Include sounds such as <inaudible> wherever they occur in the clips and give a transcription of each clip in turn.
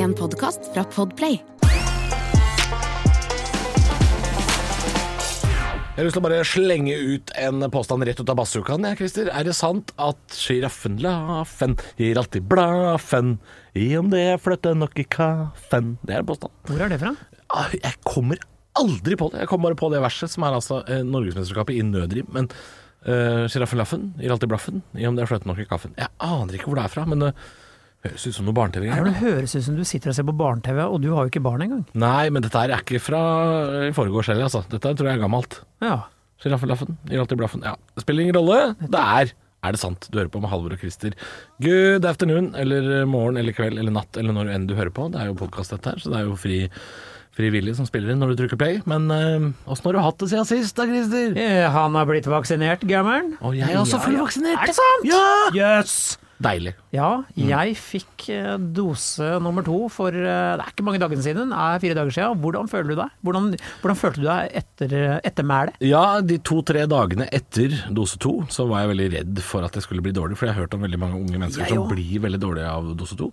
En podkast fra Podplay. Jeg har lyst til å bare slenge ut en påstand rett ut av bazookaen, jeg, Christer. Er det sant at sjiraffen Laffen gir alltid blaffen i om det flytter nok i kaffen? Det er en påstand. Hvor er det fra? Ah, Jeg kommer aldri på det. Jeg kommer bare på det verset, som er altså eh, Norgesmesterskapet i nødrim. Men uh, Laffen gir alltid blaffen i om det flytter nok i kaffen. Jeg aner ikke hvor det er fra, men det høres ut som noe barne-TV. Ja, det høres ut som du sitter og ser på barne-TV, og du har jo ikke barn engang. Nei, men dette er ikke fra i foregårs heller, altså. Dette tror jeg er gammelt. Ja. Sjiraffelaffen, blaffen. Ja, spiller ingen rolle. Det er er det sant. Du hører på med Halvor og Christer. Good afternoon, eller morgen eller kveld eller natt, eller når enn du hører på. Det er jo podkast dette her, så det er jo fri frivillig som spiller inn når du trykker play. Men åssen har du hatt det siden sist da, Christer? Eh, Han har blitt vaksinert, gammer'n. Og jeg er også fullvaksinert. Er det sant? Ja! Jøss! Deilig. Ja, jeg fikk eh, dose nummer to for eh, det er ikke mange dagene siden, det er fire dager siden. Hvordan føler du deg? Hvordan, hvordan følte du deg etter, etter mælet? Ja, de to-tre dagene etter dose to så var jeg veldig redd for at jeg skulle bli dårlig, for jeg har hørt om veldig mange unge mennesker Jeg som også. blir veldig dårlige av dose to.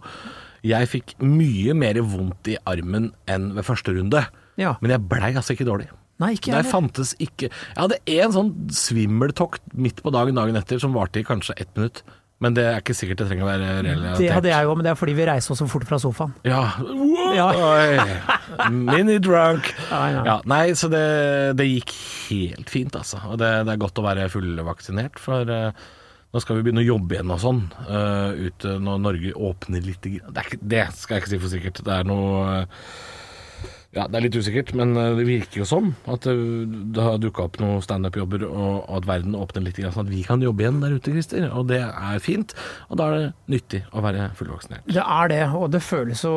Jeg fikk mye mer vondt i armen enn ved første runde, Ja. men jeg blei altså ikke dårlig. Nei, ikke Der jeg. fantes ikke Jeg hadde en sånn svimmeltokt midt på dagen dagen etter som varte i kanskje ett minutt. Men det er ikke sikkert det trenger å være relatert. Det hadde jeg òg, men det er fordi vi reiser oss så fort fra sofaen. Ja. Drunk. <laughs> Ja, ja. Ja, nei, så det, det gikk helt fint, altså. Og det, det er godt å være fullvaksinert, for uh, nå skal vi begynne å jobbe igjen og sånn. Uh, ute når Norge åpner litt. Det, ikke, det skal jeg ikke si for sikkert. Det er noe eh, ja, Det er litt usikkert, men eh, det virker jo som at eh, det har dukka opp noen standup-jobber, og at verden åpner litt, sånn at vi kan jobbe igjen der ute, Christer. Og det er fint. Og da er det nyttig å være fullvaksinert. Det er det, og det føles så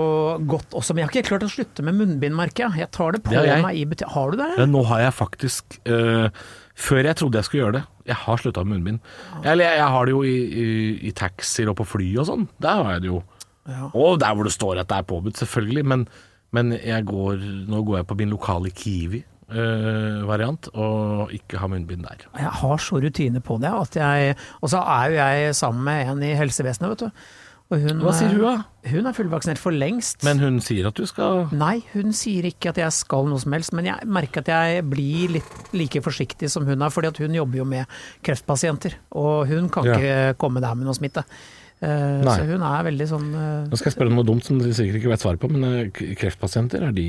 godt også. Men jeg har ikke klart å slutte med munnbind, merker jeg. Jeg tar det på Det har meg i butikk. Har du det? Nå har jeg faktisk øh, Før jeg trodde jeg skulle gjøre det Jeg har slutta med munnbind. Eller jeg, jeg har det jo i, i, i taxier og på fly og sånn. Der har jeg det jo. Ja. Og der hvor det står at det er påbudt, selvfølgelig. Men, men jeg går, nå går jeg på min lokale Kiwi-variant og ikke har munnbind der. Jeg har så rutine på det at jeg Og så er jo jeg sammen med en i helsevesenet, vet du. Og hun, Hva sier hun da? Hun er fullvaksinert for lengst. Men hun sier at du skal Nei, hun sier ikke at jeg skal noe som helst, men jeg merker at jeg blir litt like forsiktig som hun er, fordi at hun jobber jo med kreftpasienter, og hun kan Ja. ikke komme der med noe smitte. Eh, Nei. så hun er veldig sånn uh, Nå skal jeg spørre om noe dumt som dere sikkert ikke vet svaret på, men øh, kreftpasienter, er de,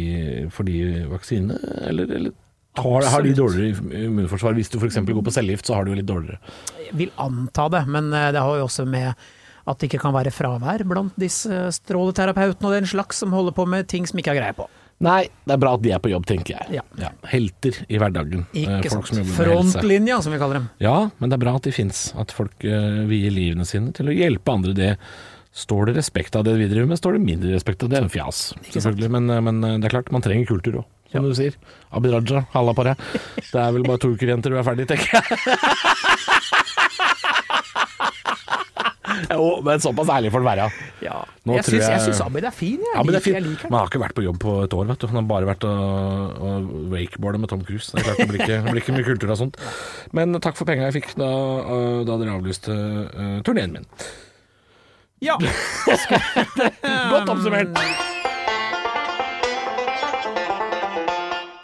for de vaksine, eller, eller har, har de dårligere immunforsvar? Hvis du f.eks. går på cellegift, så har du jo litt dårligere. Jeg vil anta det, men eh, det har jo også med at det ikke kan være fravær blant disse stråleterapeutene og den slags som holder på med ting som ikke har greie på. Nei, det er bra at de er på jobb, tenker jeg. Ja. Helter i hverdagen. Eh, Ikke folk sant. Frontlinja, som vi kaller dem. Ja, men det er bra at de fins. At folk uh, vier livene sine til å hjelpe andre. Det står det respekt av det vi driver med, står det mindre respekt av det. En fjas, selvfølgelig. Men, eh, men eh, det er klart, man trenger kultur òg, som du sier. Abid Raja, halla på deg. <laughs> Det er vel bare to uker igjen til du er ferdig, tenker jeg. <laughs> <laughs> jo, men såpass ærlig får det være. Ja. Jeg tror syns, jeg jeg- Abid er fin, jeg. Ja, men det er fin. jeg liker Man han har ikke vært på jobb på et år, vet du. Han har bare vært og, og wakeboarde med Tom Cruise. Det klart det blir ikke, det blir ikke mye kultur og sånt. Men takk for penga jeg fikk da, da dere avlyste uh, turneen min. Ja. <laughs> Godt oppsummert!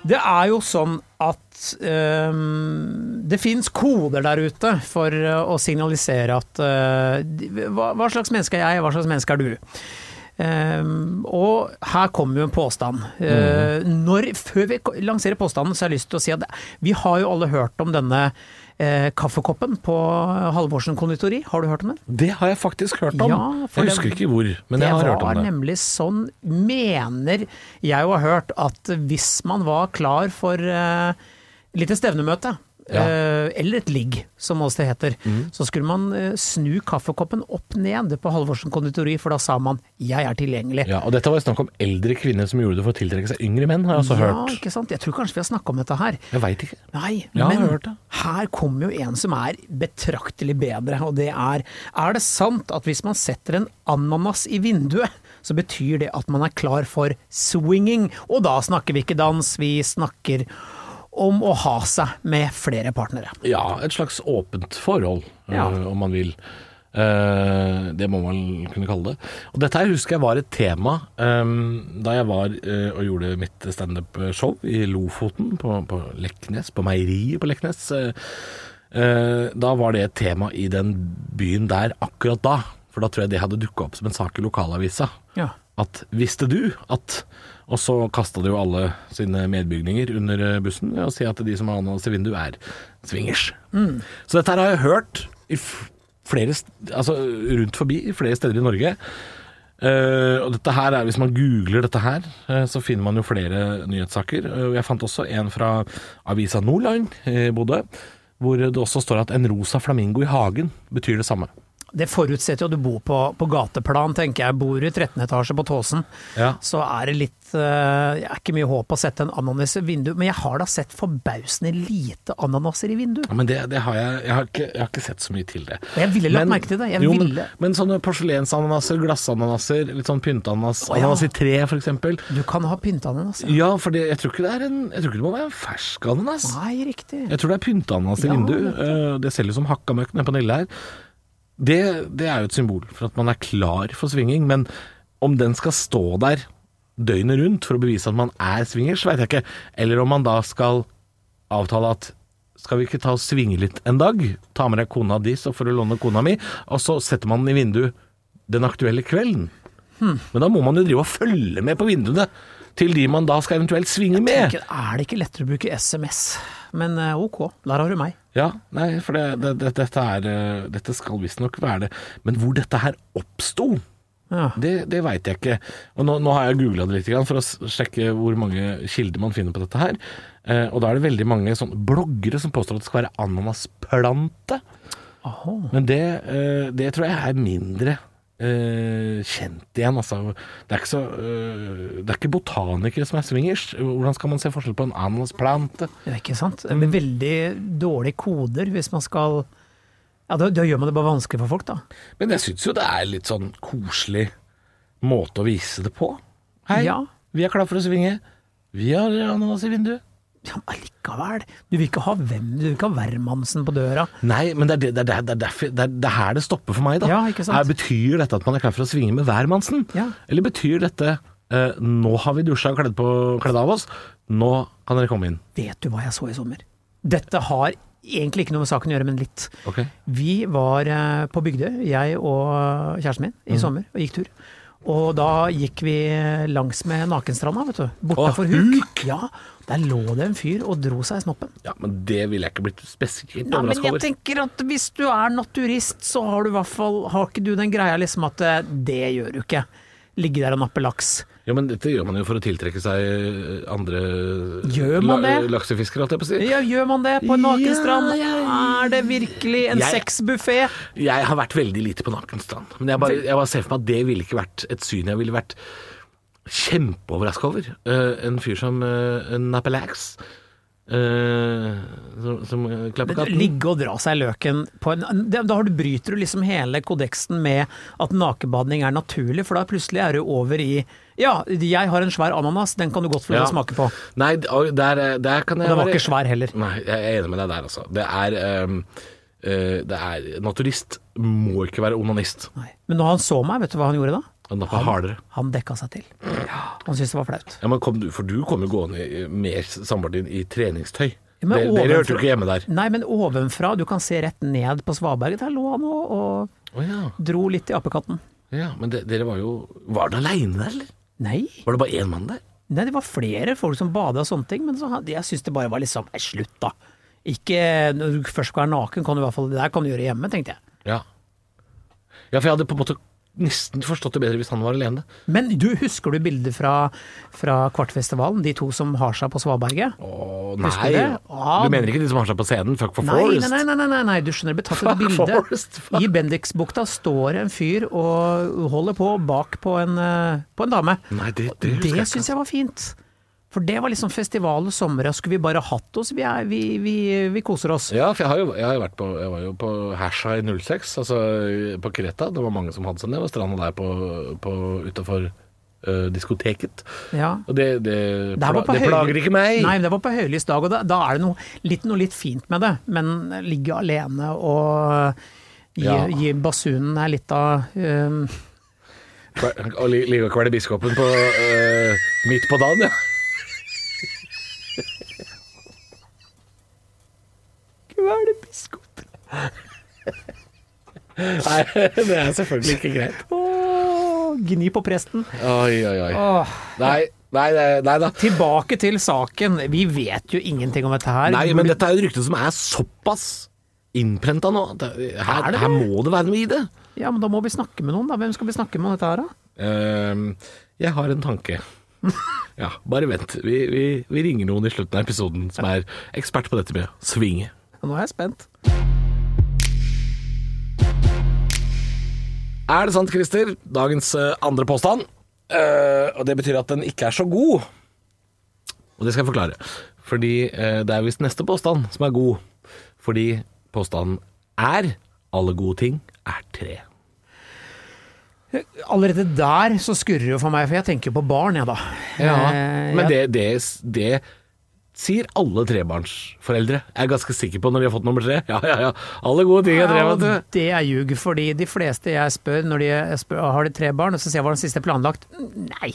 Det er jo sånn at um, det fins koder der ute for eh, å signalisere at uh, hva, hva slags menneske er jeg, hva slags menneske er du? Um, og her kommer jo en påstand. Eh, når, før vi lanserer påstanden, så har jeg lyst til å si at vi har jo alle hørt om denne eh, kaffekoppen på Halvorsen konditori. Har du hørt om den? Det har jeg faktisk hørt om. Ja, jeg det- husker ikke hvor, men jeg har hørt Det var om det. nemlig sånn, mener jeg å ha hørt, at hvis man var klar for eh, lite stevnemøte, Ja. Mm. eh, eller et ligg, som også det heter, så skulle man eh, snu kaffekoppen opp ned på Halvorsen konditori, for da sa man 'jeg er tilgjengelig'. Ja, og dette var snakk om eldre kvinner som gjorde det for å tiltrekke seg yngre menn, har jeg også Ja, hørt. ikke sant? Jeg tror kanskje vi har snakka om dette her. Jeg veit ikke. Nei, Ja, men her kommer jo en som er betraktelig bedre, og det er Er det sant at hvis man setter en ananas i vinduet, så betyr det at man er klar for swinging? Og da snakker vi ikke dans, vi snakker om å ha seg med flere partnere. Ja, et slags åpent forhold, Ja. øh, om man vil. Eh, det må man kunne kalle det. Og dette her husker jeg var et tema eh, da jeg var eh, og gjorde mitt standup-show i Lofoten, på, på Leknes, på meieriet på Leknes. Eh, eh, da var det et tema i den byen der akkurat da. For da tror jeg det hadde dukka opp som en sak i lokalavisa. Ja. At visste du at Og så kasta de jo alle sine medbygninger under eh, bussen ved å si at de som har vinduet, er swingers. Så dette her har jeg hørt i flere, altså rundt forbi i flere steder i Norge. Uh, og dette her er, Hvis man googler dette her, uh, så finner man jo flere nyhetssaker. Uh, jeg fant også en fra avisa Nordland i Bodø, hvor det også står at en rosa flamingo i hagen betyr det samme. Det forutsetter jo at du bor på, på gateplan, tenker jeg. Bor du i 13 etasje på Tåsen, Ja. så er det litt Jeg er ikke mye håp å sette en ananas i vinduet, men jeg har da sett forbausende lite ananaser i vinduet. Ja, men det, det har jeg jeg har, ikke, jeg har ikke sett så mye til det. Jeg ville lagt merke til det. Jeg jo, ville. men, men sånne porselensananaser, glassananaser, litt sånn pynteananas, oh, ja. ananas i tre eksempel. Du kan ha pynteananas. Ja. For det, jeg tror ikke det er en Jeg tror ikke det må være en fersk ananas. Nei, riktig. Jeg tror det er pynteananas i vinduet. Det, Eh, Det selges som hakka møkk nede på Nille her. Det, det er jo et symbol for at man er klar for svinging, men om den skal stå der døgnet rundt for å bevise at man er swingers, veit jeg ikke. Eller om man da skal avtale at skal vi ikke ta og svinge litt en dag? Ta med deg kona di, så får du låne kona mi, og så setter man den i vinduet den aktuelle kvelden. Hmm. Men da må man jo drive og følge med på vinduene til de man da skal eventuelt svinge med. Tenker, Er det ikke lettere å bruke SMS? Men eh, ok, der har du meg. Ja, nei, for det, det, det, dette, er, eh, dette skal visstnok være det. Men hvor dette her oppsto, Ja. det, det veit jeg ikke. Og nå, nå har jeg googla det litt for å sjekke hvor mange kilder man finner på dette her. Eh, og da er det veldig mange sånne bloggere som påstår at det skal være ananasplante. Aha. Men det, det tror jeg er mindre eh, kjent igjen. Altså. Det, er ikke så, uh, det er ikke botanikere som er swingers. Hvordan skal man se forskjell på en ananasplante? Det er ikke sant? Det blir veldig dårlige koder hvis man skal Ja, da, da gjør man det bare vanskelig for folk, da. Men jeg syns jo det er litt sånn koselig måte å vise det på. Hei, Ja. vi er klar for å svinge. Vi har ananas i vinduet. Ja, men Allikevel. Du vil ikke ha hvem, du vil ikke ha hvermannsen på døra. Nei, men det er, det, det, det, derfor, det, er, det er her det stopper for meg, da. Ja, ikke sant? Her betyr dette at man er klar for å svinge med hvermannsen? Ja. Eller betyr dette eh, nå har vi dusja og kledd, på, kledd av oss, nå kan dere komme inn? Vet du hva jeg så i sommer? Dette har egentlig ikke noe med saken å gjøre, men litt. Okay. Vi var eh, på Bygdøy, jeg og kjæresten min, i sommer, og gikk tur. Og da gikk vi langs med Nakenstranda, vet du. Bortafor Å, Huk. Ja, der lå det en fyr og dro seg i snoppen. Ja, men det ville jeg ikke blitt spesielt Nei, men jeg tenker at hvis du er naturist, så har du i hvert fall Har ikke du den greia liksom at eh, det gjør du ikke. Ligge der og nappe laks. Ja, men dette gjør man jo for å tiltrekke seg eh, andre Gjør man det? laksefiskere, holdt jeg på å si. Ja, gjør man det på en nakenstrand? Ja, ja, Er det virkelig en sexbuffé? Jeg har vært veldig lite på Nakenstrand. Men jeg bare, jeg bare ser for meg at det ville ikke vært et syn jeg ville vært kjempeoverraska over. Uh, en fyr som uh, Napalax. uh, som, som eh, klapper katten. Ligge og dra seg løken på en Da du, bryter du liksom hele kodeksen med at nakenbading er naturlig, for da plutselig er du over i Ja, jeg har en svær ananas, den kan du godt få Ja. smake på. Nei, der, eh, der kan Og jeg den var ikke svær heller. Nei, jeg er enig med deg der, altså. Det er, um, uh, det er Naturist må ikke være onanist. Nei. Men når han så meg, vet du hva han gjorde da? Han han. Han dekka seg til. Han syntes det var flaut. Ja, men kom du, for du kom jo gående med samboeren din i treningstøy. Dere, dere hørte jo ikke hjemme der. Nei, men ovenfra, du kan se rett ned på svaberget. Der lå han og, og oh, ja. dro litt i apekatten. ja. Men de, dere var jo Var han aleine der, eller? Nei. Var det bare én mann der? Nei, det var flere folk som bada og sånne ting, men så, jeg syns det bare var liksom Nei, slutt, da. Ikke Når du først skal være naken, kan du i hvert fall Det der kan du gjøre hjemme, tenkte jeg. Ja. Ja, for jeg hadde på en måte nesten forstått det bedre hvis han var alene. Men du, husker du bildet fra, fra Kvartfestivalen? De to som har seg på svaberget? Å Husker nei. du det? Ja. Du mener ikke de som har seg på scenen? Fuck for Nei, Forest? nei, nei, nei, nei, nei, du skjønner, det ble tatt et <laughs> bilde. Forest, fuck. I Bendiksbukta står en fyr og holder på bak på en, eh, på en dame. Nei, det, det Det, syns jeg var fint. For det var liksom festival og sommer, og skulle vi bare hatt oss? Vi, er, vi, vi, vi koser oss. Ja, for jeg har jo, jeg har vært på Jeg var jo på Hasha i 06, altså på Kreta. Det var mange som hadde seg ned ved stranda der på, på utafor diskoteket. Ja. Og det, det, Det pla, det plager ikke meg. Nei, det var på høylys dag, og da, da er det noe litt, noe litt fint med det. Men ligge alene og Gi, Ja. gi basunen her litt av um... Og ligge og kvele biskopen på, uh, midt på dagen, ja. Kvelerbiskop. Nei, det er selvfølgelig ikke greit. Åh, Gni på presten. Oi, oi, oi. Åh. Nei, nei, nei, nei da. Tilbake til saken. Vi vet jo ingenting om dette her. Nei, men dette er jo et rykte som er såpass innprenta nå. Her, Er det her må det være noe i det. Ja, men da må vi snakke med noen, da. Hvem skal vi snakke med om dette her, da? Uh, jeg har en tanke. <laughs> Ja, bare vent. Vi, vi, vi ringer noen i slutten av episoden som er ekspert på dette med å svinge. Nå er jeg spent. Er det sant, Christer? Dagens eh, andre påstand. Uh, og det betyr at den ikke er så god. Og det skal jeg forklare. Fordi uh, det er visst neste påstand som er god. Fordi påstanden er alle gode ting er tre. Allerede der så skurrer det jo for meg, for jeg tenker på barn, jeg, da. Eh, Men det, det, det sier alle trebarnsforeldre. Jeg er ganske sikker på når de har fått nummer tre. Ja, ja, ja. Alle gode ting er tre, Ja, vet du. det er ljug, fordi de fleste jeg spør når de spør, har de tre barn, og så sier jeg hva den siste planlagt? Nei.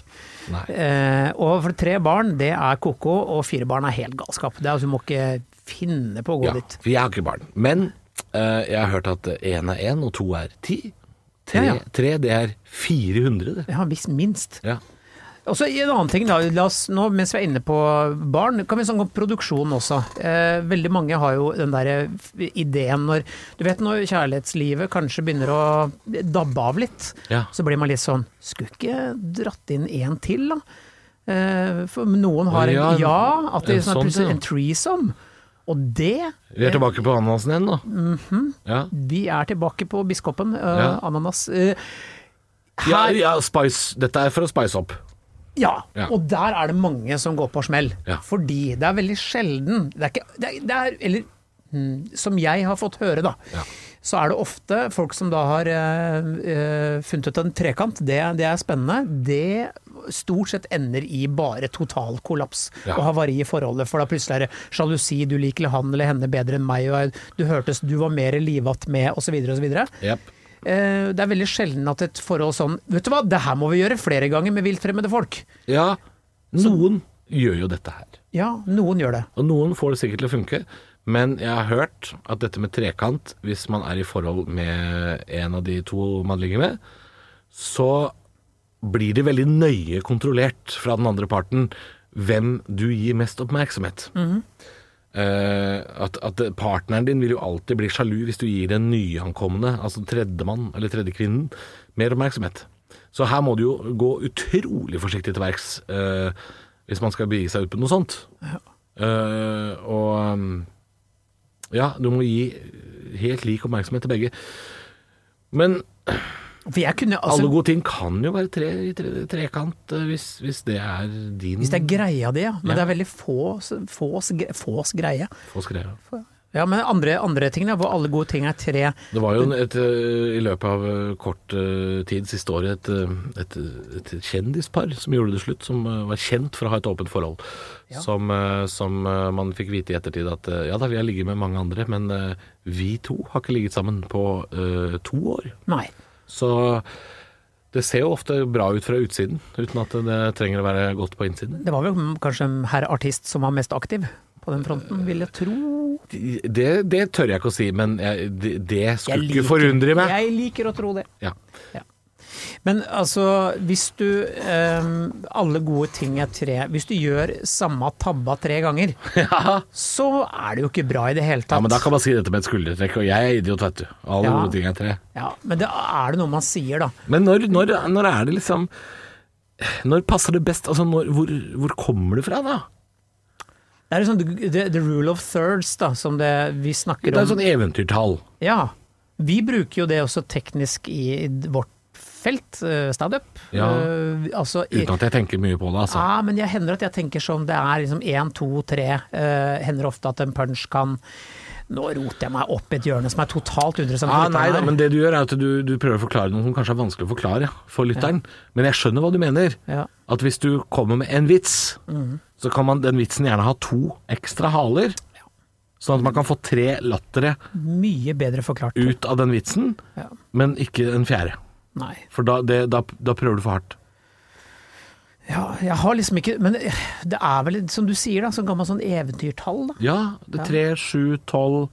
Nei. Eh, og for tre barn, det er ko-ko, og fire barn er helt galskap. Det er altså, Du må ikke finne på å gå Ja, dit. jeg har ikke barn. Men eh, jeg har hørt at én er én, og to er ti. Tre, Ja, ja. tre det er 400, det. Ja, minst. Ja. Og så en annen ting, da. Oss, nå, mens vi er inne på barn, kan vi snakke om produksjon også. Eh, veldig mange har jo den der ideen når Du vet når kjærlighetslivet kanskje begynner å dabbe av litt, Ja. så blir man litt sånn Skulle ikke dratt inn en til, da? Eh, for noen har en Ja, Ja, at det en er sånn, sånn, en threesome. Og det Vi er tilbake på ananasen igjen da. Mm -hmm. ja. Vi er tilbake på biskopen. Uh. Ananas. Eh, Ja, her, ja, spice. Dette er for å spice opp. Ja, Ja. og der er det mange som går på smell. Ja. Fordi det er veldig sjelden det er ikke, det er, det er, Eller mm, som jeg har fått høre, da. Ja. Så er det ofte folk som da har eh, funnet ut en trekant. Det, det er spennende. Det stort sett ender i bare total kollaps og havari i forholdet. For da plutselig er det sjalusi, du liker han eller henne bedre enn meg, og du hørtes du var mer livatt med, osv. osv. Jepp. Eh, det er veldig sjelden at et forhold sånn Vet du hva, det her må vi gjøre flere ganger med viltfremmede folk. Ja, noen gjør jo dette her. Ja, noen gjør det. Og noen får det sikkert til å funke. Men jeg har hørt at dette med trekant, hvis man er i forhold med en av de to man ligger med, så blir det veldig nøye kontrollert fra den andre parten hvem du gir mest oppmerksomhet. Eh, at, at partneren din vil jo alltid bli sjalu hvis du gir den nyankomne, altså tredjemann eller tredjekvinnen, mer oppmerksomhet. Så her må du jo gå utrolig forsiktig til verks eh, hvis man skal begi seg ut på noe sånt. Eh, og ja, du må gi helt lik oppmerksomhet til begge. Men Kunne alle altså gode ting kan jo være tre, tre, trekant eh, hvis, hvis det er din Hvis det er greia di, ja. Men Ja. det er veldig fås, fås, fås greie. Få skrevet. Ja, men andre, andre ting, da, hvor alle gode ting er tre Det var jo et, eh, i løpet av eh, kort tid siste året et, et, et kjendispar som gjorde det slutt, som var kjent for å ha et åpent forhold. Som, eh, som eh, man fikk vite i ettertid at ja da, vi har ligget med mange andre, men vi to har ikke ligget sammen på uh, to år. Nei. Så det ser jo ofte bra ut fra utsiden, uten at det trenger å være godt på innsiden. Det var vel kanskje herr artist som var mest aktiv på den fronten, vil jeg tro. Det, det tør jeg ikke å si, men jeg, det, det skulle ikke forundre meg. Jeg liker å tro det. Ja. Ja. Men altså, hvis du eh, Alle gode ting er tre. Hvis du gjør samme tabba tre ganger, <laughs> ja. så er det jo ikke bra i det hele tatt. Ja, men da kan man si dette med et skuldertrekk, og jeg er idiot, vet du. Alle Ja. gode ting er tre. Ja, men det er det noe man sier, da. Men når, når, når er det liksom Når passer det best? Altså, når, hvor, hvor kommer det fra, da? Det er sånn the, the rule of thirds, da, som det vi snakker om. Det er et sånn eventyrtall. Ja. Vi bruker jo det også teknisk i, i vårt felt, uh, standup. Ja. uh, altså, Uten at jeg tenker mye på det, altså. Ja, men jeg hender at jeg tenker som det er liksom én, to, tre. Uh, hender ofte at en punch kan Nå roter jeg meg opp i et hjørne som er totalt uinteressant. Ah, for nei lytterne da, men det du gjør er at du, du prøver å forklare noe som kanskje er vanskelig å forklare for lytteren. Men jeg skjønner hva du mener. Ja. At hvis du kommer med en vits, så kan man den vitsen gjerne ha to ekstra haler. Sånn at man kan få tre lattere Mye bedre forklart. ut av den vitsen, Ja. men ikke en fjerde. Nei. For da, det, da, da prøver du for hardt. Ja, jeg har liksom ikke Men det er vel, som du sier, da, sånn gammelt sånn eventyrtall, da. Ja, det er tre, sju, tolv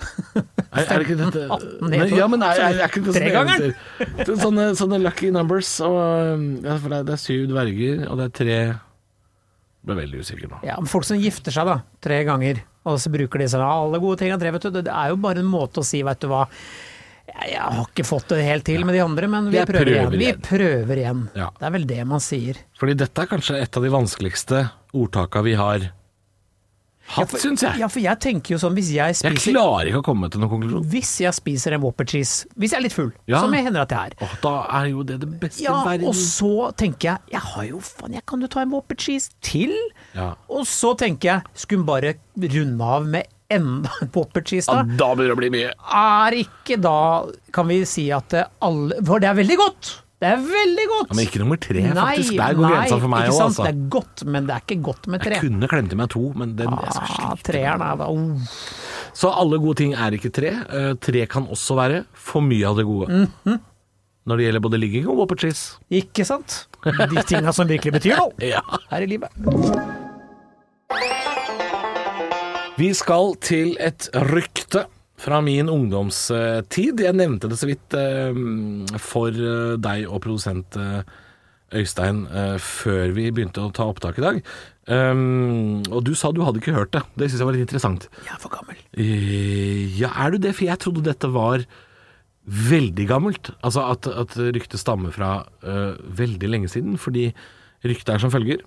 <laughs> er, er det ikke dette 18, Nei, Ja, men er, er, er ikke det sånn? Er Sånne, sånne lucky numbers. Og, ja, for det, er, det er syv dverger, og det er tre Ble veldig usikker nå. Ja, men Folk som gifter seg da, tre ganger, og så bruker de sånn alle gode ting av tre, vet du. Det det er jo bare en måte å si, vet du hva. Jeg, har ikke fått det helt til med de andre, men vi prøver, prøver igjen. Vi prøver igjen. Ja. Det er vel det man sier. Fordi dette er kanskje et av de vanskeligste ordtaka vi har hatt, ja, syns jeg. Ja, for jeg tenker jo sånn, hvis jeg spiser Jeg klarer ikke å komme til noen konklusjon. Hvis jeg spiser en Whopper cheese, hvis jeg er litt full, Ja. som jeg hender at jeg er, Åh, da er jo det det beste ja, i verden. og så tenker jeg jeg har jo faen, jeg kan jo ta en Whopper cheese til. Ja. Og så tenker jeg, skulle bare runde av med enda en Whopper cheese Ja, da? begynner det å bli mye. Er ikke da, kan vi si at det alle For det er veldig godt! Det er veldig godt! Ja, men ikke nummer tre, faktisk. Der går grensa for meg òg, sant? altså. Det er godt, men det er ikke godt med tre. Jeg kunne klemt i meg to, men den jeg skal Ah, slite treeren er da oh. Så alle gode ting er ikke tre. Uh, tre kan også være for mye av det gode. Mhm. Når det gjelder både ligging og whopper cheese. Ikke sant? De tinga som virkelig betyr noe <laughs> Ja. her i livet. Vi skal til et rykte fra min ungdomstid. Jeg nevnte det så vidt eh, for eh, deg og produsent eh, Øystein før vi begynte å ta opptak i dag. Og du sa du hadde ikke hørt det. Det syns jeg var litt interessant. Jeg er for gammel. Ja, er du det? For jeg trodde dette var veldig gammelt. Altså at, at ryktet stammer fra uh, veldig lenge siden. Fordi ryktet er som følger.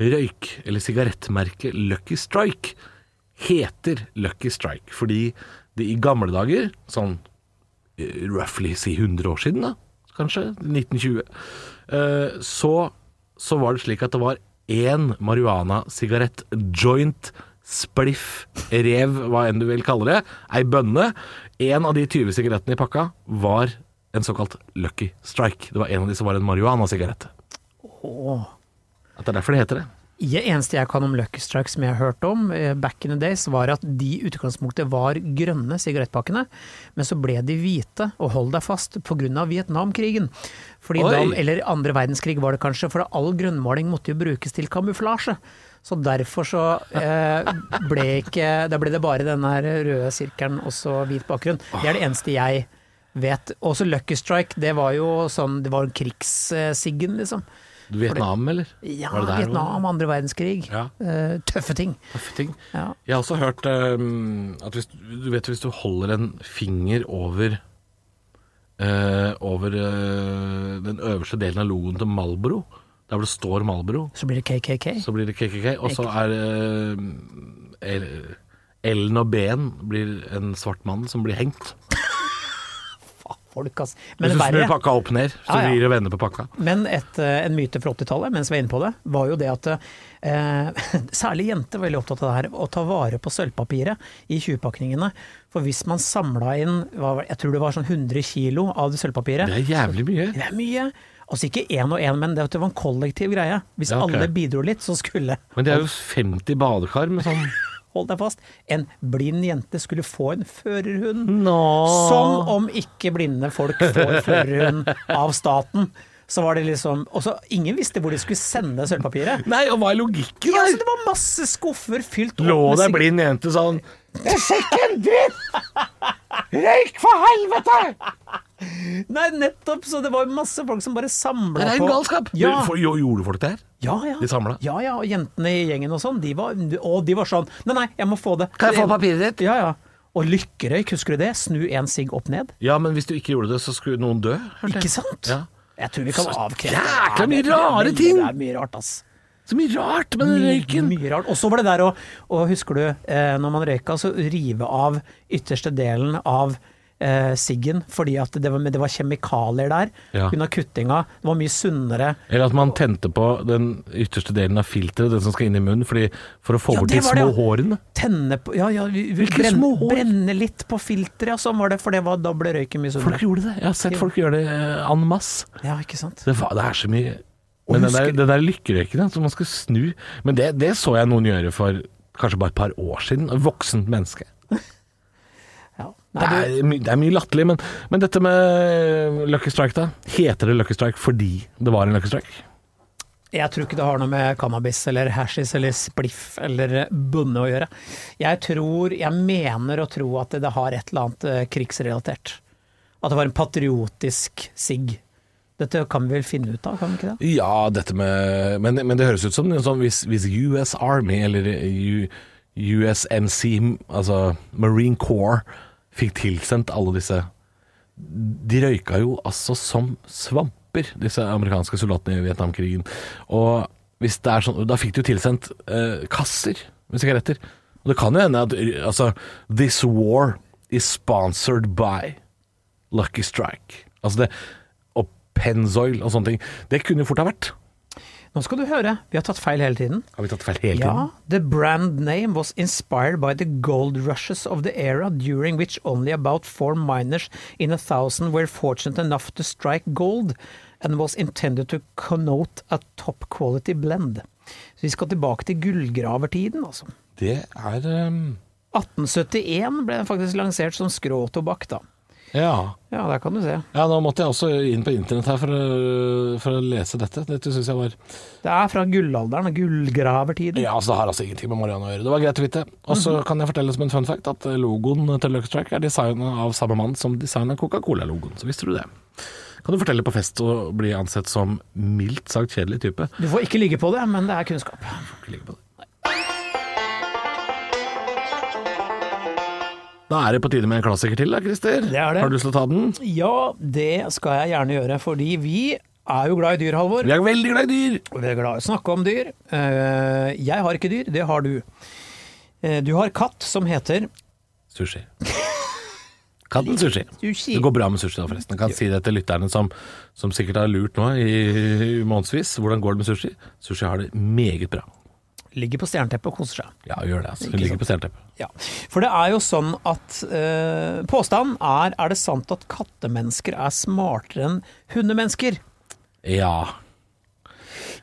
Røyk- eller sigarettmerket Lucky Strike heter Lucky Strike fordi det i gamle dager, sånn eh, roughly si 100 år siden da, kanskje, 1920, eh, så, så var det slik at det var én marihuana-sigarett, joint, spliff, rev, hva enn du vil kalle det, ei bønne. En av de 20 sigarettene i pakka var en såkalt Lucky Strike. Det var en av de som var en marihuana-sigarett. Åh. At det er derfor det heter det. Det eneste jeg kan om Lucky Strike som jeg har hørt om eh, back in the days, var at de i utgangspunktet var grønne sigarettpakkene, men så ble de hvite, og hold deg fast, pga. Vietnamkrigen. Da, eller andre verdenskrig var det kanskje, for all grønnmaling måtte jo brukes til kamuflasje. Så derfor så eh, ble ikke Da ble det bare denne røde sirkelen og så hvit bakgrunn. Det er det eneste jeg vet. Også Lucky Strike, det var jo sånn Det var krigssiggen, liksom. Vietnam, eller? Ja, Var det der Vietnam, andre verdenskrig. Ja. Uh, tøffe ting. Tøffe ting. Ja. Jeg har også hørt um, at hvis du vet hvis du holder en finger over uh, over uh, den øverste delen av logoen til Malbro, der hvor det står Malbro Så blir det KKK. så blir det KKK, og så er L-en og B-en blir en svart mann som blir hengt. Folk, ass. Men, Hvis du snur pakka opp ned, så Ja, ja. vrir det vender på pakka. men et, eh, en myte fra 80-tallet, mens vi er inne på det, var jo det at eh, <laughs> særlig jenter var veldig opptatt av det her, å ta vare på sølvpapiret i 20-pakningene. For hvis man samla inn, jeg tror det var sånn 100 kilo av det sølvpapiret, Det er jævlig mye. det er mye. Altså ikke én og én, men det var en kollektiv greie. Hvis Ja, okay. alle bidro litt, så skulle Men det er jo 50 badekar med sånn Hold deg fast. En blind jente skulle få en førerhund. No. Som om ikke blinde folk får førerhund av staten. Så var det liksom Og så ingen visste hvor de skulle sende sølvpapiret. Nei, og hva er logikken der? Ja, det var masse skuffer fylt opp Lå med blind jente sånn Det ser ikke en dritt! Røyk for helvete! Nei, nettopp! Så det var masse folk som bare samla Det er på en galskap. Ja. For- Gjorde folk det her? ja, ja. De samla? Ja, ja, og jentene i gjengen og sånn, de var, og de var sånn Nei, nei, jeg må få det. Kan jeg få papiret ditt? Ja, ja. Og lykkerøyk, husker du det? Snu en sigg opp ned. Ja, men hvis du ikke gjorde det, så skulle noen dø. hørte. Ikke sant? Ja. Jeg tror vi kan avkrefte jækla mye rare ting. Det er mye rart, ass. Så mye rart med den røyken. Mye rart. Og så var det der å, husker du, eh, når man røyka, så rive av ytterste delen av eh, siggen, fordi at det var, det var kjemikalier der. Ja. Under kuttinga. Det var mye sunnere. Eller at man tente på den ytterste delen av filteret, den som skal inn i munnen, fordi, for å få Ja, bort de små det, ja. hårene. Tenne på Ja, ja, brenne, brenne litt på filteret, ja. Sånn var det, for det var, da ble røyken mye Folk gjorde det. Jeg har sett folk gjøre det eh, en masse. Ja, ikke sant. Det, det er så mye Men den der, den der lykkerøyken, som man skal snu Men det, det så jeg noen gjøre for kanskje bare et par år siden. Voksent menneske. Ja. Det er, det er mye latterlig, men, men dette med Lucky Strike, da. Heter det Lucky Strike fordi det var en Lucky Strike? jeg tror ikke det har noe med cannabis eller hashis eller spliff eller bunne å gjøre. Jeg tror, jeg mener å tro at det har et eller annet eh, krigsrelatert. At det var en patriotisk sigg. Dette kan vi vel finne ut av, kan vi ikke det? Ja, dette med Men, men det høres ut som sånn hvis, hvis US Army eller U, USMC, altså Marine Corps, fikk tilsendt alle disse De røyka jo altså som svamper, disse amerikanske soldatene i Vietnamkrigen. Og hvis det er sånn Da fikk de jo tilsendt eh, kasser med sigaretter. Og det kan jo hende at altså This war is sponsored by Lucky Strike. Altså det Og Pennzoil og sånne ting. Det kunne jo fort ha vært. Nå skal du høre, vi har tatt feil hele tiden. Har vi tatt feil hele tiden? Ja, the brand name was inspired by the gold rushes of the era during which only about four miners in a thousand were fortunate enough to strike gold and was intended to connote a top quality blend. Så vi skal tilbake til gullgravertiden, altså. Det er um, 1871 ble den faktisk lansert som skråtobakk, da. Ja. Ja, der kan du se. ja, nå måtte jeg også inn på internett her for å, for å lese dette. Dette syns jeg var Det er fra gullalderen, gullgravertiden. Ja, altså det har altså ingenting med Marianne å gjøre. Det var greit å vite. Og så kan jeg fortelle som en fun fact at logoen til Lucky Track er designa av samme mann som designa Coca-Cola-logoen. Så visste du det. Kan du fortelle på fest og bli ansett som mildt sagt kjedelig type? Du får ikke ligge på det, men det er kunnskap. Du får Ikke ligge på det. Da er det på tide med en klassiker til, da, Christer. Det er det. Har du lyst til å ta den? Ja, det skal jeg gjerne gjøre, fordi vi er jo glad i dyr, Halvor. Vi er veldig glad i dyr. Vi er glad i å snakke om dyr. Eh, Jeg har ikke dyr, det har du. Eh, Du har katt som heter Sushi. Katten sushi. Sushi. Det går bra med sushi da, forresten. Jeg kan si det til lytterne som, som sikkert har lurt nå i, i månedsvis. Hvordan går det med sushi? Sushi har det meget bra. Ligger på stjerneteppet og koser seg. Ja, gjør det. altså. Hun ligger på stjerneteppet. Ja. For det er jo sånn at eh, Påstanden er er det sant at kattemennesker er smartere enn hundemennesker? Ja.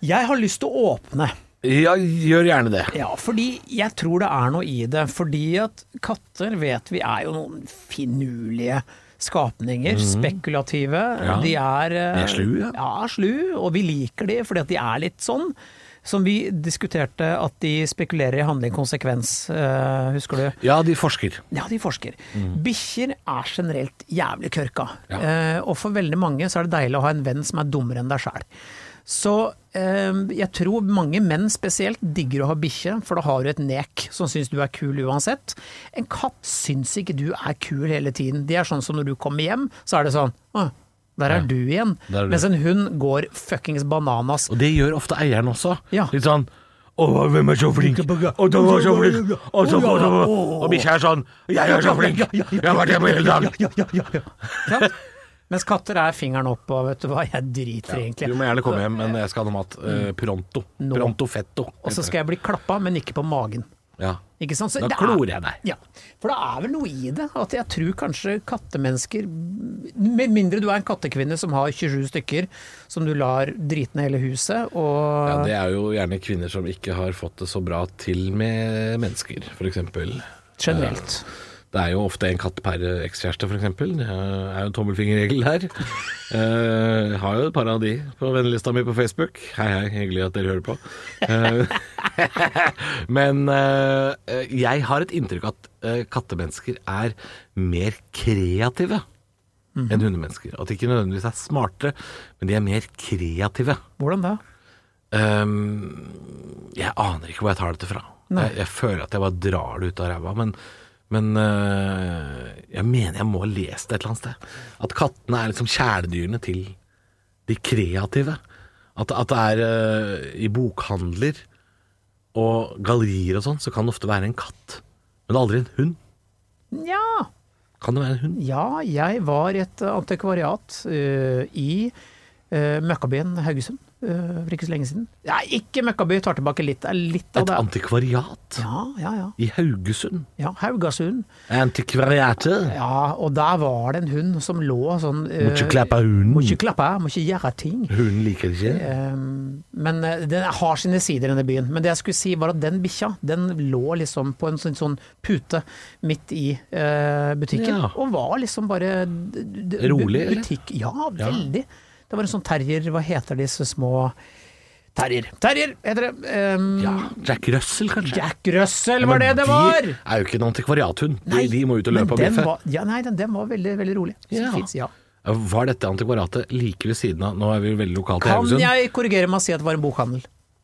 Jeg har lyst til å åpne. Ja, gjør gjerne det. Ja, fordi jeg tror det er noe i det. Fordi at katter vet vi er jo noen finurlige skapninger. Spekulative. Mhm. Ja. De er eh, De er slu, ja. Ja, slu. Og vi liker de fordi at de er litt sånn. Som vi diskuterte at de spekulerer i handling konsekvens, Uh, husker du? Ja, de forsker. Ja, de forsker. Bikkjer er generelt jævlig kørka. Ja. Uh, og for veldig mange så er det deilig å ha en venn som er dummere enn deg sjæl. Så eh, jeg tror mange menn spesielt digger å ha bikkje, for da har du et nek som syns du er kul uansett. En katt syns ikke du er kul hele tiden. De er sånn som når du kommer hjem, så er det sånn der er Ja, du igjen. er du. Mens en hund går fuckings bananas. Og det gjør ofte eieren også. Ja. Litt sånn å, hvem er så flink? Og du var så flink! Så! Og bikkja er sånn Jeg er så flink! Jeg har vært hjemme hele dagen! Mens katter er fingeren opp og vet du hva, jeg driter egentlig. Du må gjerne komme hjem, men jeg skal ha noe mat. Eh, pronto. Pronto fetto. Og så skal jeg bli klappa, men ikke på magen. Ja. Ikke sant? Så Da er- klorer jeg deg. Ja, for det er vel noe i det. At jeg tror kanskje kattemennesker Med mindre du er en kattekvinne som har 27 stykker som du lar drite ned hele huset, og Ja, det er jo gjerne kvinner som ikke har fått det så bra til med mennesker, f.eks. generelt. Det er jo ofte en katt per ekskjæreste, f.eks. Det er jo en tommelfingerregel der. Eh, Jeg har jo et par av de på vennelista mi på Facebook. Hei, hei, hyggelig at dere hører på. Eh, <laughs> Men eh, jeg har et inntrykk at kattemennesker er mer kreative enn hundemennesker. At de ikke nødvendigvis er smartere, men de er mer kreative. Hvordan da? Ehm, jeg aner ikke hvor jeg tar dette fra. Jeg, jeg føler at jeg bare drar det ut av ræva, men, men øh, jeg mener jeg må ha lest det et eller annet sted. At kattene er liksom kjæledyrene til de kreative. At, at det er øh, i bokhandler og gallerier og sånn, så kan det ofte være en katt. Men det er aldri en hund. Ja. Kan det være en hund? ja, jeg var et antikvariat uh, i uh, Møkkabyen Haugesund eh, for ikke så lenge siden. Ja, ikke Møkkaby, tar tilbake litt. Litt av Et det. antikvariat Ja, ja, ja. i Haugesund. ja Haugasund. Antikvariatet. Ja, og der var det en hund som lå sånn Må ikke eh, klappe hunden. Må ikke klappe, må ikke gjøre ting. Hunden liker det ikke. Eh, Men eh, den har sine sider, denne byen. Men det jeg skulle si var at den bikkja, den lå liksom på en sånn, sånn pute midt i eh, butikken. Ja. Og var liksom bare Rolig, eller? butikk. Ja, veldig. Det var en sånn terrier, hva heter disse små Terrier! Terrier heter det. Um, Ja, Jack Russell, kanskje? Jack Russell var det det var! De er jo ikke en antikvariathund. De, de må ut og løpe og bjeffe. Ja, nei, den, den var veldig, veldig rolig. Ja. fint, ja. Var dette antikvariatet like ved siden av Nå er vi veldig lokalt i Kan jeg korrigere med å si at det var en bokhandel?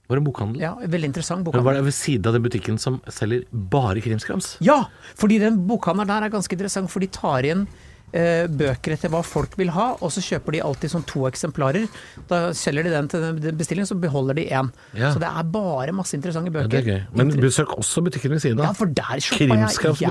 Var det en bokhandel? Ja, Veldig interessant Men bokhandel. var det ved siden av den butikken som selger bare krimskrams? Ja, fordi den bokhandelen der er ganske interessant, for de tar inn bøker etter hva folk vil ha, og så kjøper de alltid sånn to eksemplarer. Da selger de den til bestillingen, så beholder de én. Ja. Så det er bare masse interessante Ja, bøker. er gøy. Men besøk også butikken ved siden Ja, av. for der kjøpte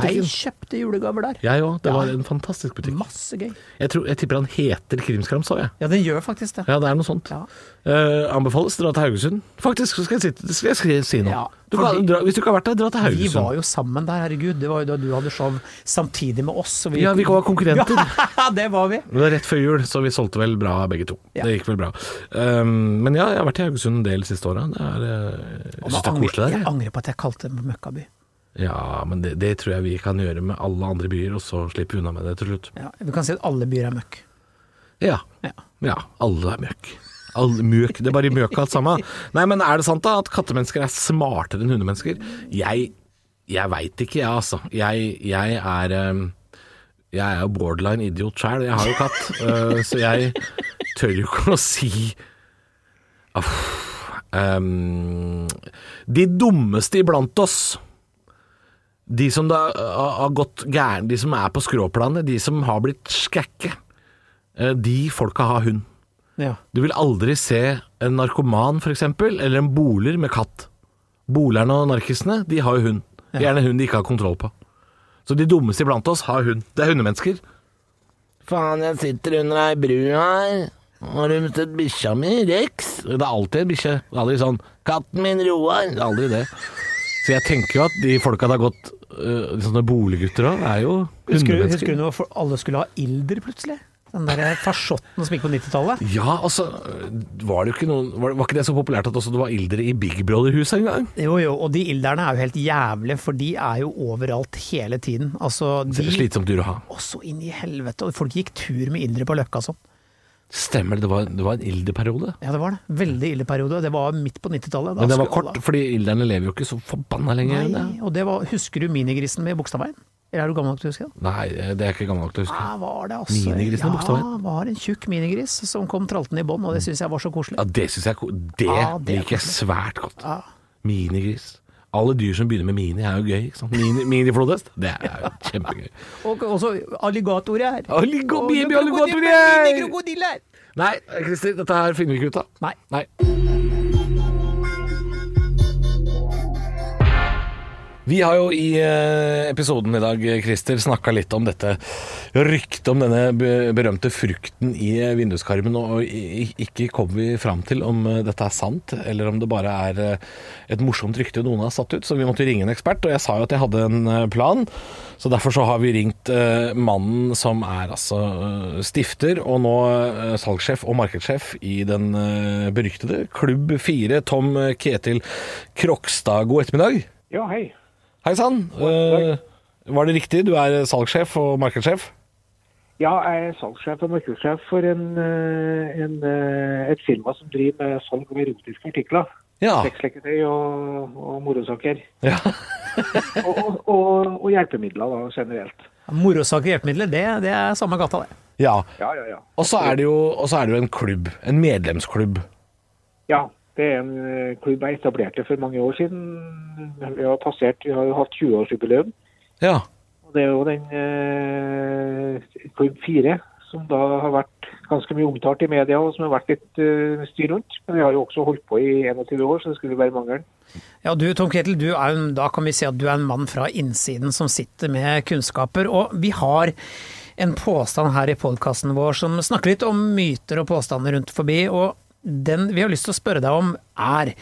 jeg. Jeg kjøpte julegaver der. Jeg òg. Det Ja. var en fantastisk butikk. Masse gøy. Jeg, tror, jeg tipper han heter Krimskrams òg, jeg. Ja, den gjør faktisk det. Ja, det er noe sånt. Ja. Uh, anbefales dra til Haugesund. Faktisk, så skal jeg si, skal jeg si noe. Ja, du kan, dra, hvis du ikke har vært der, dra til Haugesund. Vi var jo sammen der, herregud. Det var jo da du hadde show samtidig med oss. Vi, Ja, vi var konkurrenter. Ja, <laughs> det var vi. Det var rett før jul, så vi solgte vel bra begge to. Ja. Det gikk vel bra. Um, men ja, jeg har vært i Haugesund en del de siste åra. Det jeg syns det er koselig der. Jeg angrer på at jeg kalte det møkkaby. Ja, men det, det tror jeg vi kan gjøre med alle andre byer, og så slipper vi unna med det til slutt. Ja, vi kan si at alle byer er møkk. Ja. Ja. Ja, alle er møkk. All møk, Det er bare møk alt sammen. Nei, men er det sant da at kattemennesker er smartere enn hundemennesker? Jeg, jeg veit ikke, jeg, altså. Jeg, jeg er um, Jeg er jo borderline idiot sjæl. Jeg har jo katt, uh, <laughs> så jeg tør jo ikke å si Uff. Um, de dummeste iblant oss de som da uh, har gått gæren, de som er på skråplanet, de som har blitt skække, uh, de folka har hund. Ja. Du vil aldri se en narkoman f.eks., eller en boler med katt. Bolerne og narkisene, de har jo hund. Gjerne hund de ikke har kontroll på. Så de dummeste iblant oss har hund. Det er hundemennesker. Faen, jeg sitter under ei bru her. Har du mistet bikkja mi, Rex? Det er alltid en bikkje. Aldri sånn 'Katten min, Roar'. Det er aldri det. Så jeg tenker jo at de folka det har gått uh, Sånne boliggutter òg, er jo Husker, husker du når alle skulle ha ilder plutselig? Den der farsotten som gikk på 90-tallet? Ja, altså Var det ikke noen Var, var ikke det så populært at også det var ildere i Big Brother-huset en gang? Jo jo, og de ilderne er jo helt jævlige, for de er jo overalt hele tiden. Altså, de Slitsomt dyr å ha. Også inn i helvete, og folk gikk tur med ildre på Løkka sånn. Stemmer det, det var, det var en ilderperiode. Ja, det var det. Veldig ilderperiode. Det var midt på 90-tallet. Men det var kort, fordi ilderne lever jo ikke så forbanna lenge. Nei, og det var, husker du minigrisen med Bogstadveien? Eller er du gammel nok til å huske det? Nei, det er ikke gammel nok til å huske. Ja, var det altså. Minigrisen Ja, Bogstadveien? var en tjukk minigris som kom traltende i bånd, og det syns jeg var så koselig. Ja, det synes jeg Det, Ja, det er liker jeg svært godt. Ja. Minigris. Alle dyr som begynner med mini, er jo gøy. ikke sant? Mini, <laughs> Miniflodhest, det er jo kjempegøy. Og også alligatorer. Alligo, Og baby krokodiller, alligatorer! Minikrokodiller! Nei, Christer, dette her finner vi ikke ut av. Nei. Nei. Vi har jo i eh, episoden i dag, Christer, snakka litt om dette ryktet om denne berømte frukten i eh, vinduskarmen, og ikke kom vi fram til om eh, dette er sant, eller om det bare er et morsomt rykte noen har satt ut, så vi måtte ringe en ekspert, og jeg sa jo at jeg hadde en plan, så derfor så har vi ringt mannen som er altså stifter, og nå salgssjef og markedssjef i den beryktede Klubb 4, Tom Ketil Krokstad. God ettermiddag. Ja, hei. Hei sann. Uh, var det riktig? Du er salgssjef og markedssjef? Ja, jeg er salgssjef og markedssjef for en, eh, en, eh, et firma som driver med salg av erotiske artikler. Ja. Sexleketøy og, og morosaker. ja. <laughs> Og, og, og, og hjelpemidler da, generelt. Morosaker og hjelpemidler, det, det er samme gata, det. ja. Ja, ja, ja. Og så er, det jo- og så er det jo en klubb. En medlemsklubb. Ja, det er en eh, klubb jeg etablerte for mange år siden. Vi har passert, vi har jo hatt 20-årsjubileum. Ja. Og det er jo den eh, klubb 4 som da har vært ganske mye omtalt i media, og som har vært litt eh, styr rundt. Men vi har jo også holdt på i 21 år, så det skulle være mangelen. Ja, du Tom Ketil, du er, en- da kan vi si at du er en mann fra innsiden som sitter med kunnskaper. Og vi har en påstand her i podkasten vår som snakker litt om myter og påstander rundt forbi. Og den vi har lyst til å spørre deg om er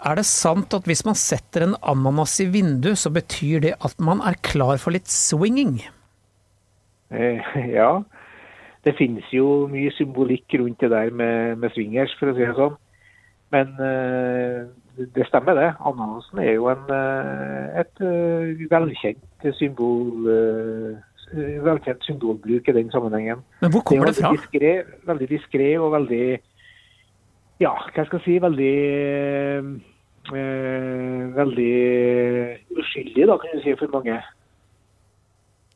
er det sant at hvis man setter en ananas i vindu, så betyr det at man er klar for litt swinging? Eh, ja, det finnes jo mye symbolikk rundt det der med, med swingers, for å si det sånn. Men eh, det stemmer det. Ananasen er jo en, eh, et velkjent symbol velkjent symbolbruk i den sammenhengen. Men hvor kommer det det fra? diskré, veldig diskré og veldig Ja, hva skal jeg si Veldig eh, Veldig uskyldig, da, kan du si, for mange.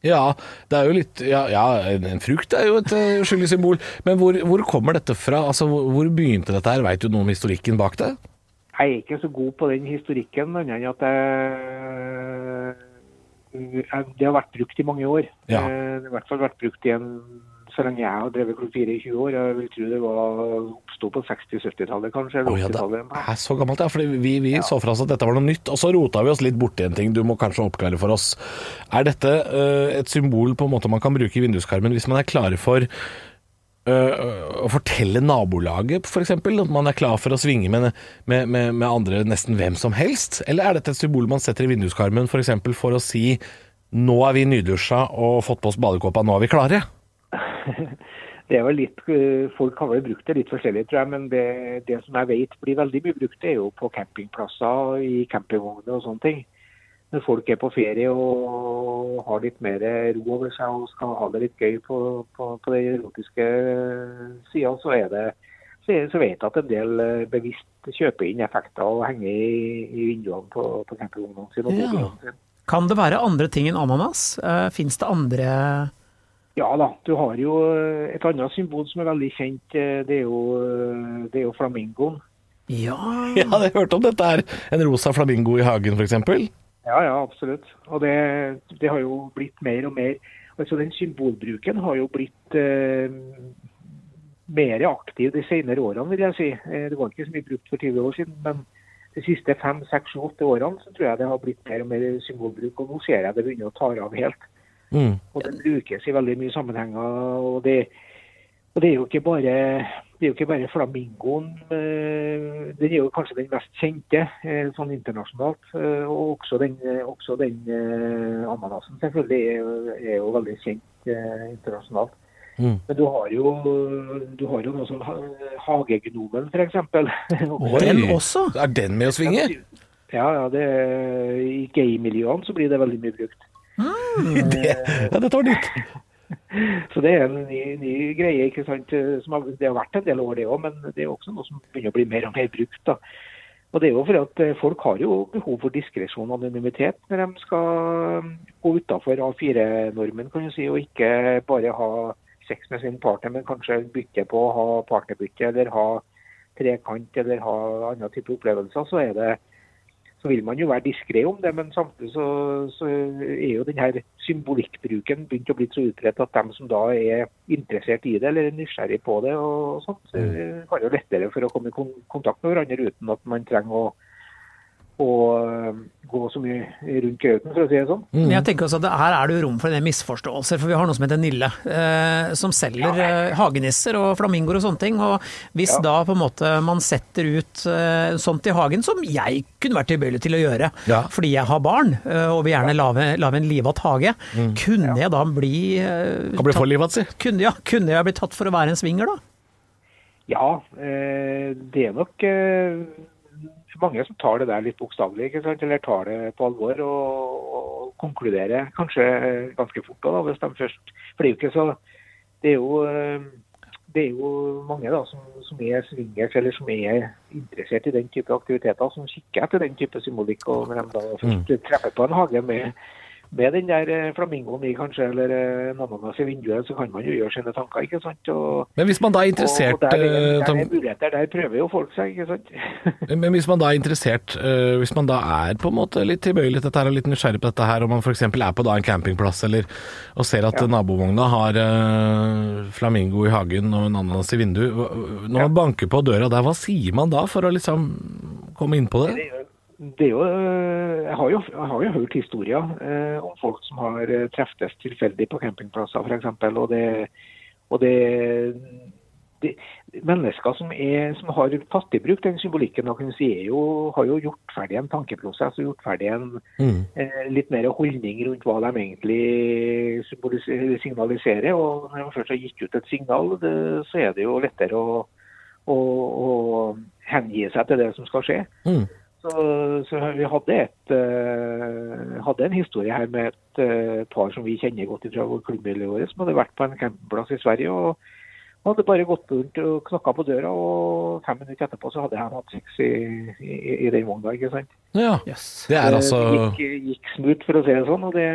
Ja, det er jo litt Ja, ja en, frukt er jo et uh, uskyldig symbol. Men hvor, hvor kommer dette fra? Altså, hvor, begynte dette her? Veit du noe om historikken bak det? Jeg er ikke så god på den historikken, annet enn at jeg, jeg, det har vært brukt i mange år. Ja. Eh, Det har i hvert fall vært brukt i en, så lenge jeg har drevet Klubb 4 i 20 år. Jeg vil tro det var oppsto på 60-70-tallet, kanskje. Eller ja, det er så gammelt, ja. Fordi vi, vi så for oss at dette var noe nytt, og så rota vi oss litt borti en ting du må kanskje oppklare for oss. Er dette uh, et symbol på en måte man kan bruke i vinduskarmen hvis man er klare for uh, å fortelle nabolaget, f.eks.? At man er klar for å svinge med, med, med, med andre nesten hvem som helst? Eller er dette et symbol man setter i vinduskarmen f.eks. For, for å si nå er vi nydusja og fått på oss badekåpa, nå er vi klare? <laughs> Det er vel litt, eh, Folk har vel brukt det litt forskjellig, tror jeg. Men det, det som jeg vet blir veldig mye brukt, det er jo på campingplasser, i campingvogner og sånne ting. Når folk er på ferie og har litt mer ro over seg og skal ha det litt gøy på, på, på den erotiske sida, så er det så, så vet jeg at en del eh, bevisst kjøper inn effekter og henger i, i vinduene på, på campingvognene sine. Ja. Kan det være andre ting enn ananas? Uh, Fins det andre Ja da, du har jo eh, et annet symbol som er veldig kjent. eh, Det er jo, eh, det er jo flamingoen. Ja, <laughs> jeg hadde hørt om dette her. En rosa flamingo i hagen, f.eks. Ja, ja, absolutt. Og det, det har jo blitt mer og mer Altså Den symbolbruken har jo blitt eh, mer aktiv de senere årene, vil jeg si. Det var ikke så mye brukt for 20 år siden, men de siste fem, seks, åtte årene så tror jeg det har blitt mer og mer symbolbruk. Og nå ser jeg det begynner å ta av helt. Mm. Og den brukes i veldig mye sammenhenger. og det, og det er jo ikke bare det er jo ikke bare flamingoen. eh, Den er jo kanskje den mest kjente eh, sånn internasjonalt. eh, Og også den, også den ananasen selvfølgelig er, jo- er jo veldig kjent internasjonalt. Mm. Men du har jo, du har jo noe som hagegnomen, f.eks. <laughs> den også? Er den med å svinge? Ja, ja, det, I gay-miljøene så blir det veldig mye brukt. Det, ja, dette var nytt. Så det er en ny, ny greie. ikke sant? Som har, det har vært en del år, det òg, men det er også noe som begynner å bli mer og mer brukt. da. Og det er jo fordi at eh, Folk har jo behov for diskresjon og anonymitet når de skal gå utafor A4-normen kan du si, og ikke bare ha sex med sin partner, men kanskje bytte på å ha partnerbytte eller ha trekant eller ha andre type opplevelser. Så er det så vil man jo være diskré om det, men samtidig så, så er jo denne symbolikkbruken begynt å bli så utbredt at dem som da er interessert i det eller er nysgjerrig på det, og sånt, så har jo lettere for å komme i kontakt med hverandre uten at man trenger å, å øh, gå så mye rundt grøten, for å si det sånn. Men jeg tenker også at Her er det jo rom for en del misforståelser, for vi har noe som heter Nille, eh, som selger eh, hagenisser og flamingoer og sånne ting. Og hvis Ja. da på en måte man setter ut eh, sånt i hagen, som jeg kunne vært tilbøyelig til å gjøre, Ja. fordi jeg har barn eh, og vil gjerne lage, lage en livatt hage, kunne jeg da bli eh, Kan bli for livat, si. kunne, ja, kunne jeg bli tatt for å være en swinger, da? Ja, eh, det er nok eh, mange som tar det der litt bokstavelig, eller tar det på alvor og, og konkluderer kanskje ganske fort da, hvis de først For det er jo ikke så Det er jo, eh, det er jo mange da, som, som er swingers eller som er interessert i den type aktiviteter, som kikker etter den type symbolikk. og Når de da først treffer på en hage med, med den der eh, flamingoen i, kanskje, eller eh, en ananas i vinduet, så kan man jo gjøre sine tanker. ikke sant? Og, Men hvis man da er interessert og der, er- eh, der Tom- er muligheter, der prøver jo folk seg, ikke sant? <laughs> Men hvis man da er interessert, hvis man da er på en måte litt tilbøyelig til dette her og litt nysgjerrig på dette her, og man f.eks. er på da en campingplass eller og ser at Ja. nabovogna har uh, flamingo i hagen og en ananas i vinduet, når man banker på døra der, hva sier man da for å liksom komme inn på det? Det jo, er øh, jeg, har jo, jeg har jo hørt historier eh, om folk som har eh, treftes tilfeldig på campingplasser f.eks. Og det, og det, det Mennesker som, er, som har tatt i bruk den symbolikken, da kan si, jo, har jo gjort ferdig en tankeprosess og gjort ferdig en Mm. eh, litt mer holdning rundt hva de egentlig signaliserer. Og når de først har gitt ut et signal, det, så er det jo lettere å, å, å hengi seg til det som skal skje. Mm. Så, så vi hadde, et, uh, hadde en historie her med et uh, par som vi kjenner godt fra klubbmiljøet vårt, som hadde vært på en campingplass i Sverige. og hadde bare gått rundt og knakka på døra, og fem minutter etterpå så hadde han hatt sex i, i, i den vogna. ikke sant? Ja. Yes. Det er altså Det gikk, gikk smooth, for å si det sånn. og det,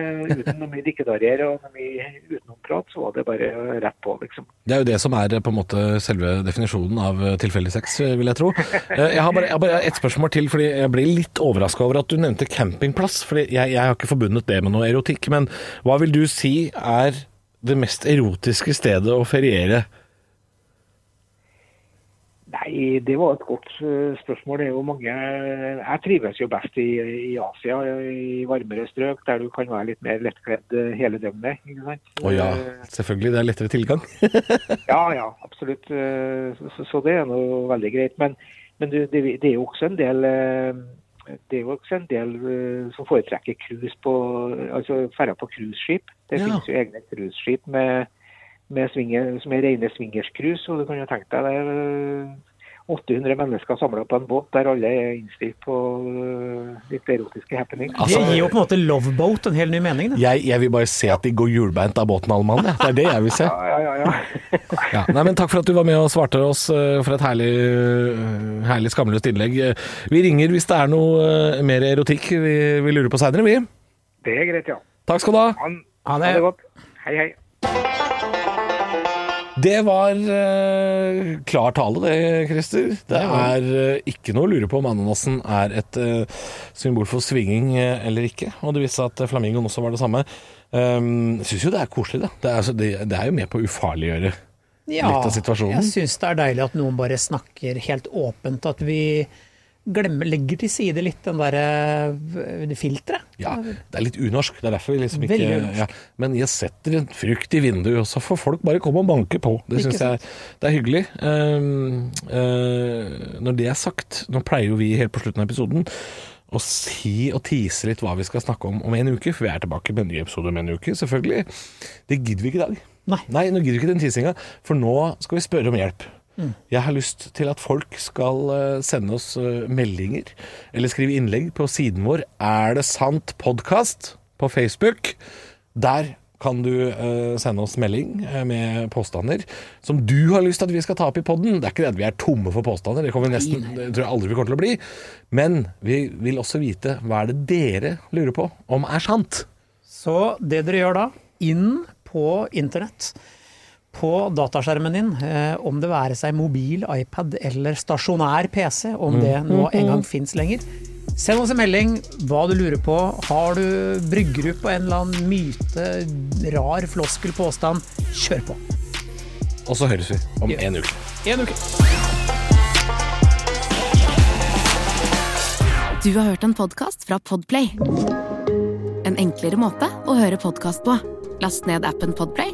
Uten noe mye dikkedarriere og noe mye utenomprat, så var det bare rett på, liksom. Det er jo det som er på en måte selve definisjonen av eh, tilfeldig sex, vil jeg tro. Eh, Jeg har bare, jeg har bare et spørsmål til, fordi jeg ble litt overraska over at du nevnte campingplass. fordi jeg, jeg har ikke forbundet det med noe erotikk. Men hva vil du si er det mest erotiske stedet å feriere? Nei, det var et godt eh, spørsmål. Det er jo mange Jeg trives jo best i, i Asia, i varmere strøk, der du kan være litt mer lettkledd eh, hele døgnet. ikke sant? Å ja, Eh, selvfølgelig. Det er lettere tilgang. <laughs> Ja, ja, absolutt. Så, så, det er noe veldig greit. Men, men det, det er jo også en del det er jo også en del som foretrekker cruise på altså ferder på cruiseskip. Det Ja. finnes jo egne cruiseskip med, med swinger, som er rene swingerscruise. Og du kan jo tenke deg det er eh, 800 mennesker samla på en båt der alle er innstilt på eh, litt erotiske happening. Altså, det gir jo på en måte Loveboat en hel ny mening. Det. Jeg, jeg vil bare se at de går hjulbeint av båten, alle mann. Det er det jeg vil se. <laughs> Ja, ja, ja. ja. Ja, nei, men Takk for at du var med og svarte oss eh, for et herlig, eh, herlig skamløst innlegg. Vi ringer hvis det er noe mer erotikk vi, vi lurer på seinere, vi. Det er greit, ja. Takk skal du ha. Han, Ha det godt. Hei, hei. Det var uh, klar tale, det, Christer. Det er uh, ikke noe å lure på om ananasen er et uh, symbol for svinging eller ikke. Og det viste seg at flamingoen også var det samme. Um, Syns jo det er koselig, det. Det er, altså, det, det er jo med på å ufarliggjøre Ja, litt av situasjonen. jeg syns det er deilig at noen bare snakker helt åpent. At vi glemmer, legger til side litt den derre eh, filteret. Ja, det er litt unorsk. Det er derfor vi liksom ikke ja. Men jeg setter en frukt i vinduet, og så får folk bare komme og banke på. Det syns jeg det er hyggelig. Um, uh, når det er sagt, nå pleier jo vi helt på slutten av episoden å si og tease litt hva vi skal snakke om om en uke, for vi er tilbake med en ny episode om en uke, selvfølgelig. Det gidder vi ikke i dag. Nei. Nei, nå gidder vi ikke den teasinga, for nå skal vi spørre om hjelp. Jeg har lyst til at folk skal eh, sende oss eh, meldinger eller skrive innlegg på siden vår Er det sant podkast på Facebook. Der kan du eh, sende oss melding med påstander som du har lyst til at vi skal ta opp i podden. Det er ikke det at vi er tomme for påstander, det, kommer vi nesten, det tror jeg aldri vi kommer til å bli. Men vi vil også vite hva er det dere lurer på om er sant. Så det dere gjør da, inn på internett, på dataskjermen din, eh, om det være seg mobil, iPad eller stasjonær PC, om det nå en gang fins lenger. Send oss en melding hva du lurer på. Har du brygger du på en eller annen myte, rar floskel, påstand, kjør på. Og så høres vi om Ja. en uke. En uke. Du har hørt en podkast fra Podplay. En enklere måte å høre podkast på. Last ned appen Podplay,